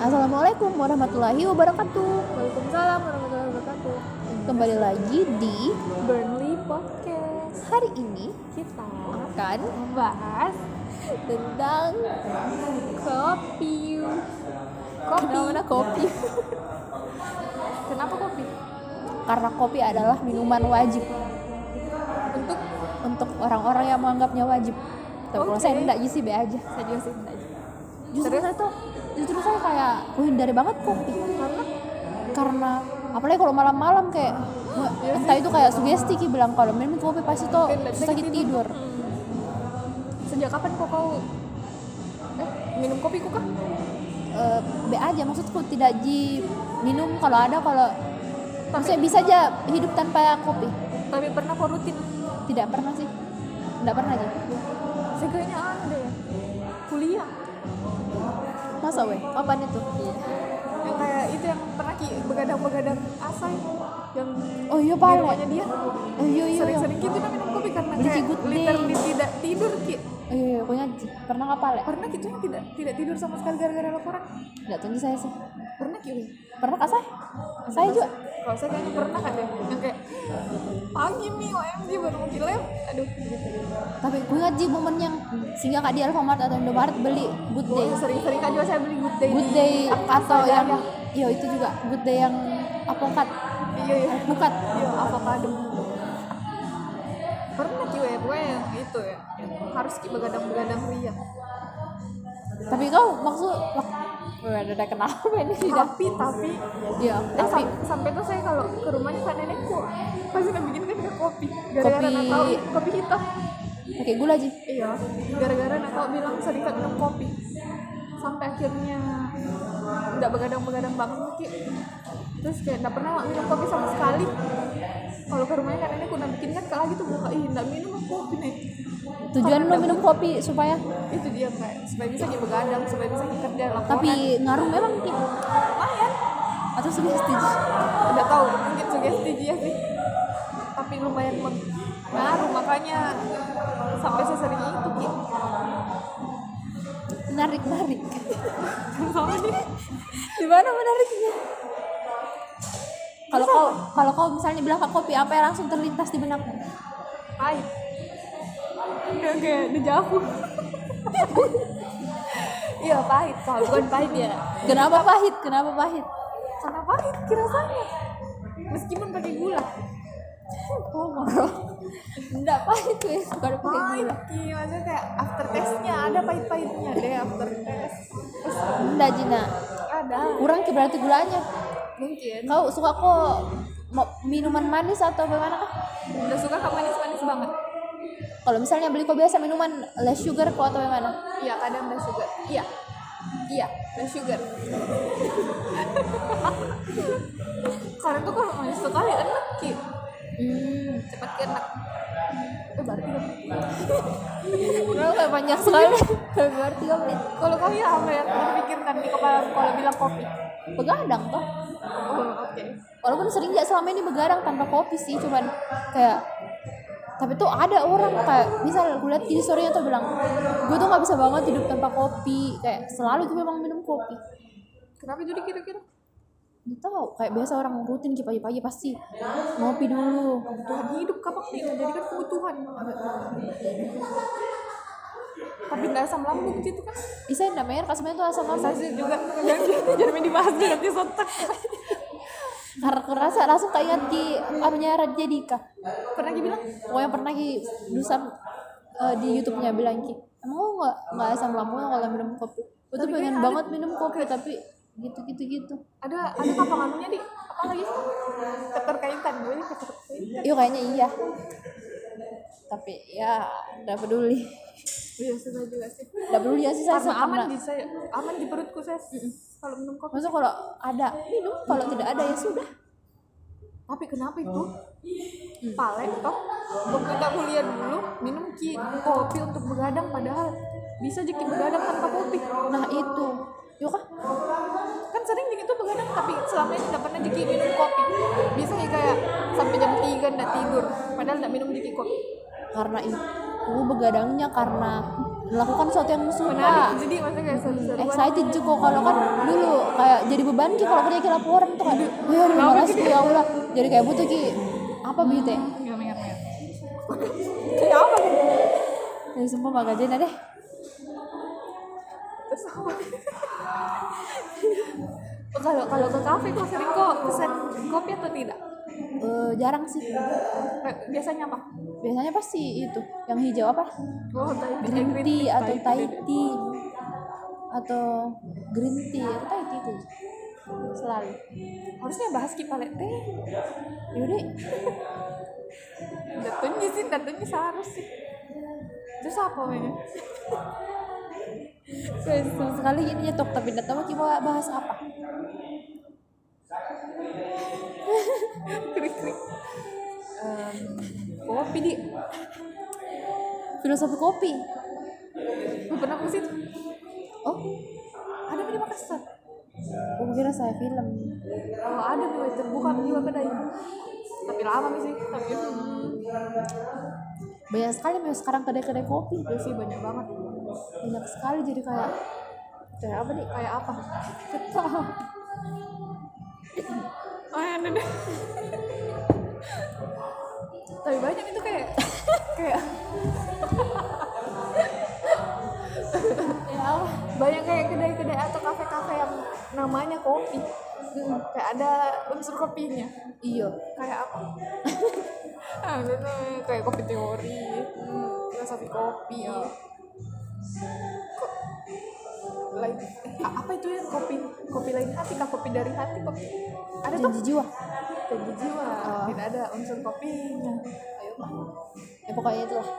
Assalamualaikum warahmatullahi wabarakatuh. Waalaikumsalam warahmatullahi wabarakatuh. Kembali lagi di Burnley Podcast. Hari ini kita akan membahas tentang kopi. Kopi. Fenomena kopi. kenapa kopi? Karena kopi adalah minuman wajib orang-orang yang menganggapnya wajib. Tapi kalau Oke. saya enggak sih be aja. saya juga sih enggak aja. Justru saya tuh justru saya kayak menghindari banget kopi karena karena apalagi kalau malam-malam kayak entah itu kayak sugesti ki bilang kalau minum kopi pasti tuh sakit tidur. Hmm. sejak kapan kok kau eh minum kopi kok kah Eh, be aja maksudku tidak di minum kalau ada kalau maksudnya bisa aja hidup tanpa kopi tapi pernah kau rutin tidak pernah sih tidak pernah aja. Saya kayaknya anu deh. Kuliah. Masa weh? Kapan itu? Yang kayak itu yang pernah ki begadang-begadang asai. Yang oh iya di pale rumahnya dia. Oh iya iya iya. Sering-sering gitu minum kopi karena Beli kayak literally tidak tidur ki. Oh iya iya, pokoknya pernah nggak pale pernah gitu yang tidak tidak tidur sama sekali gara-gara laporan. Tidak tahu saya sih. Pernah ki? Pernah kak saya saya juga kalau saya kayaknya pernah kan deh yang kayak pagi nih OMG baru mau lab aduh. Gitu tapi gue ingat ji momen yang singgah kak di Alfamart atau Indomaret beli good day. Boleh, sering-sering kan juga saya beli good day good day atau yang iya itu juga good day yang apokat iya iya. Bukat iya avocado pernah ki Wi, gue yang itu ya. Yang harus begadang-begadang ria tapi kau maksud ada ada kenapa ini? Tidak tapi tapi iya Eh, tapi. sam- sampai tuh saya kalau ke rumahnya kan nenekku pasti kan bikin kan kopi gara-gara Kopi- tahu kopi hitam. Pakai gula ji iya gara-gara nak tahu bilang sering kan minum kopi. Sampai akhirnya nggak begadang-begadang banget terus kayak nggak pernah minum kopi sama sekali kalau ke rumahnya kan nenekku nak bikin kan kalau gitu buka ih nggak minum kopi nih. Tujuan lo minum kopi supaya? Itu dia kayak supaya bisa jadi begadang supaya bisa kerja laporan. Tapi ngaruh memang Ki. lumayan. Atau sugesti? Udah tahu. Mungkin sugesti dia sih. Tapi lumayan mengaruh makanya sampai saya sering itu ki. Menarik menarik. Di mana menariknya kalau kau kalau kau misalnya bilang ke kopi apa yang langsung terlintas di benakmu? Pahit kayak kayak dejavu iya pahit. Kalau bukan pahit ya. Kenapa pahit? Kenapa pahit? Karena pahit kira saya meskipun pakai gula. Oh ngorok enggak pahit wes kalau pakai pahit gula ki. Maksudnya kayak after taste-nya ada pahit-pahitnya deh after taste. Enggak Jina. Ada. Kurang berarti gulanya mungkin kau suka kok minuman manis atau bagaimana kah udah suka ke manis-manis banget kalau misalnya beli kok biasa minuman less sugar kok atau bagaimana Iya kadang ada sugar. Iya. Iya, ada sugar. Karena tuh kalau manis sekali enak ki, hmm cepat enak. Eh berarti kan. Kenapa kayak panjang sekali berarti tiga menit Kalau kau ya apa yang terpikirkan di kepala kalau bilang kopi? Begadang toh Oh oke. walaupun sering nggak selama ini begadang tanpa kopi sih cuman kayak tapi tuh ada orang kayak misal gue liat di story tuh bilang gue tuh nggak bisa banget hidup tanpa kopi kayak selalu gue memang minum kopi Kenapa jadi kira-kira? Gak tahu kayak biasa orang rutin ki pagi-pagi pasti ngopi dulu Kebutuhan hidup kapak nih, jadikan kebutuhan. Nggak asam lambung gitu kan? bisa enggak mer kasih tuh asam lambung. Saya juga. Jangan dibahas di nanti sotak. karena kerasa langsung keinget ki anunya Radja Dika. Pernah dibilang? pokoknya pernah ki Dusam eh, di YouTube-nya bilang ki emang nggak nggak asam lambung kalau minum kopi? Gue tuh pengen kayak banget minum kopi tapi gitu gitu gitu ada ada apa anunya di. Apa lagi? Keterkaitan. Gue ini keterkaitan. Iya kayaknya iya. Tapi ya udah peduli iya sudah juga sih. Udah peduli ya sih saya aman di saya aman di perutku saya kalau minum kopi maksudnya kalau ada minum. Kalau tidak ada ya sudah. Tapi kenapa itu? Paling toh. Waktu kita kuliah dulu minum ki kopi untuk begadang. Padahal bisa jadi begadang tanpa kopi. Nah itu. Yuk kah kan sering gitu begadang tapi selama ini tidak pernah jadi minum kopi. Bisa ya kayak sampai jam 3 nggak tidur. Padahal nggak minum jadi kopi. Karena itu begadangnya karena melakukan sesuatu yang suka menarik jadi maksudnya kayak excited juga kalau kan dulu kayak jadi beban ki kalau kerja ki laporan tuh kayak ya malas ki ya Allah jadi kayak butuh ki apa gitu ya? Ingat. kayak apa gitu ya sumpah gak gajian deh. Terus apa kalau kalau ke kafe kok sering kok pesan kopi atau tidak jarang sih. Kayak biasanya apa? Biasanya pasti itu yang hijau apa? Oh green eh, tea atau Thai tea. atau green tea. Atau Thai tea itu selalu. Harusnya bahas kipalet teh. Yaudah. Datunya sih datunya seharus sih terus apa Guys, sama sekali ini nyetok tapi nggak tahu kita bahas apa kopi di filosofi kopi. Lu pernah ke situ? Oh ada di Makassar? Aku kira saya film. Oh ada nih terbuka juga kedai tapi lama nih sih tapi banyak sekali memang sekarang kedai-kedai kopi udah sih banyak banget. Banyak sekali jadi kayak kayak apa nih? Kayak apa? Ketawa oh ya deh tapi banyak itu kayak kayak ya banyak kayak kedai-kedai atau kafe-kafe yang namanya kopi. Hmm, kayak ada unsur kopinya. Iya. Kayak apa? Itu tuh kayak kopi teori hmm, filosofi kopi. Kok lain. Apa itu ya? Kopi kopi lain hati kah? Kopi dari hati kopi ada tuh? jiwa. Janji jiwa. Oh. tidak ada unsur kopinya. Ayo pak. Ya pokoknya itulah.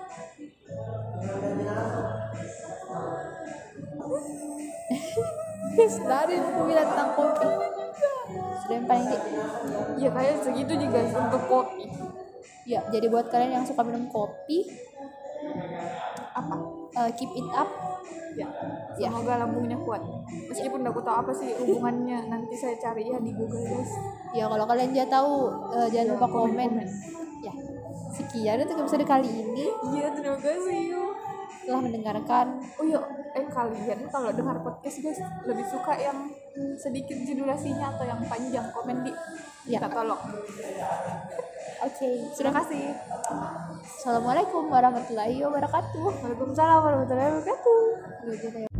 Dari aku bilang tentang kopi. Sudah yang paling di ya kayak segitu juga untuk kopi. Ya jadi buat kalian yang suka minum kopi apa? eh, keep it up ya. Ya. semoga lambungnya kuat. Meskipun aku tahu apa sih hubungannya nanti saya cari ya di Google guys ya kalau kalian jangan tahu eh, jangan Ya, lupa komen, komen-komen. ya. Sekian untuk episode kali ini. Iya terima kasih yuk telah mendengarkan. Oh iya, eh kalian kalau dengar podcast guys lebih suka yang sedikit durasinya atau yang panjang komen di. Ya. kita tolong. Oke Terima kasih. assalamualaikum warahmatullahi wabarakatuh Waalaikumsalam warahmatullahi wabarakatuh.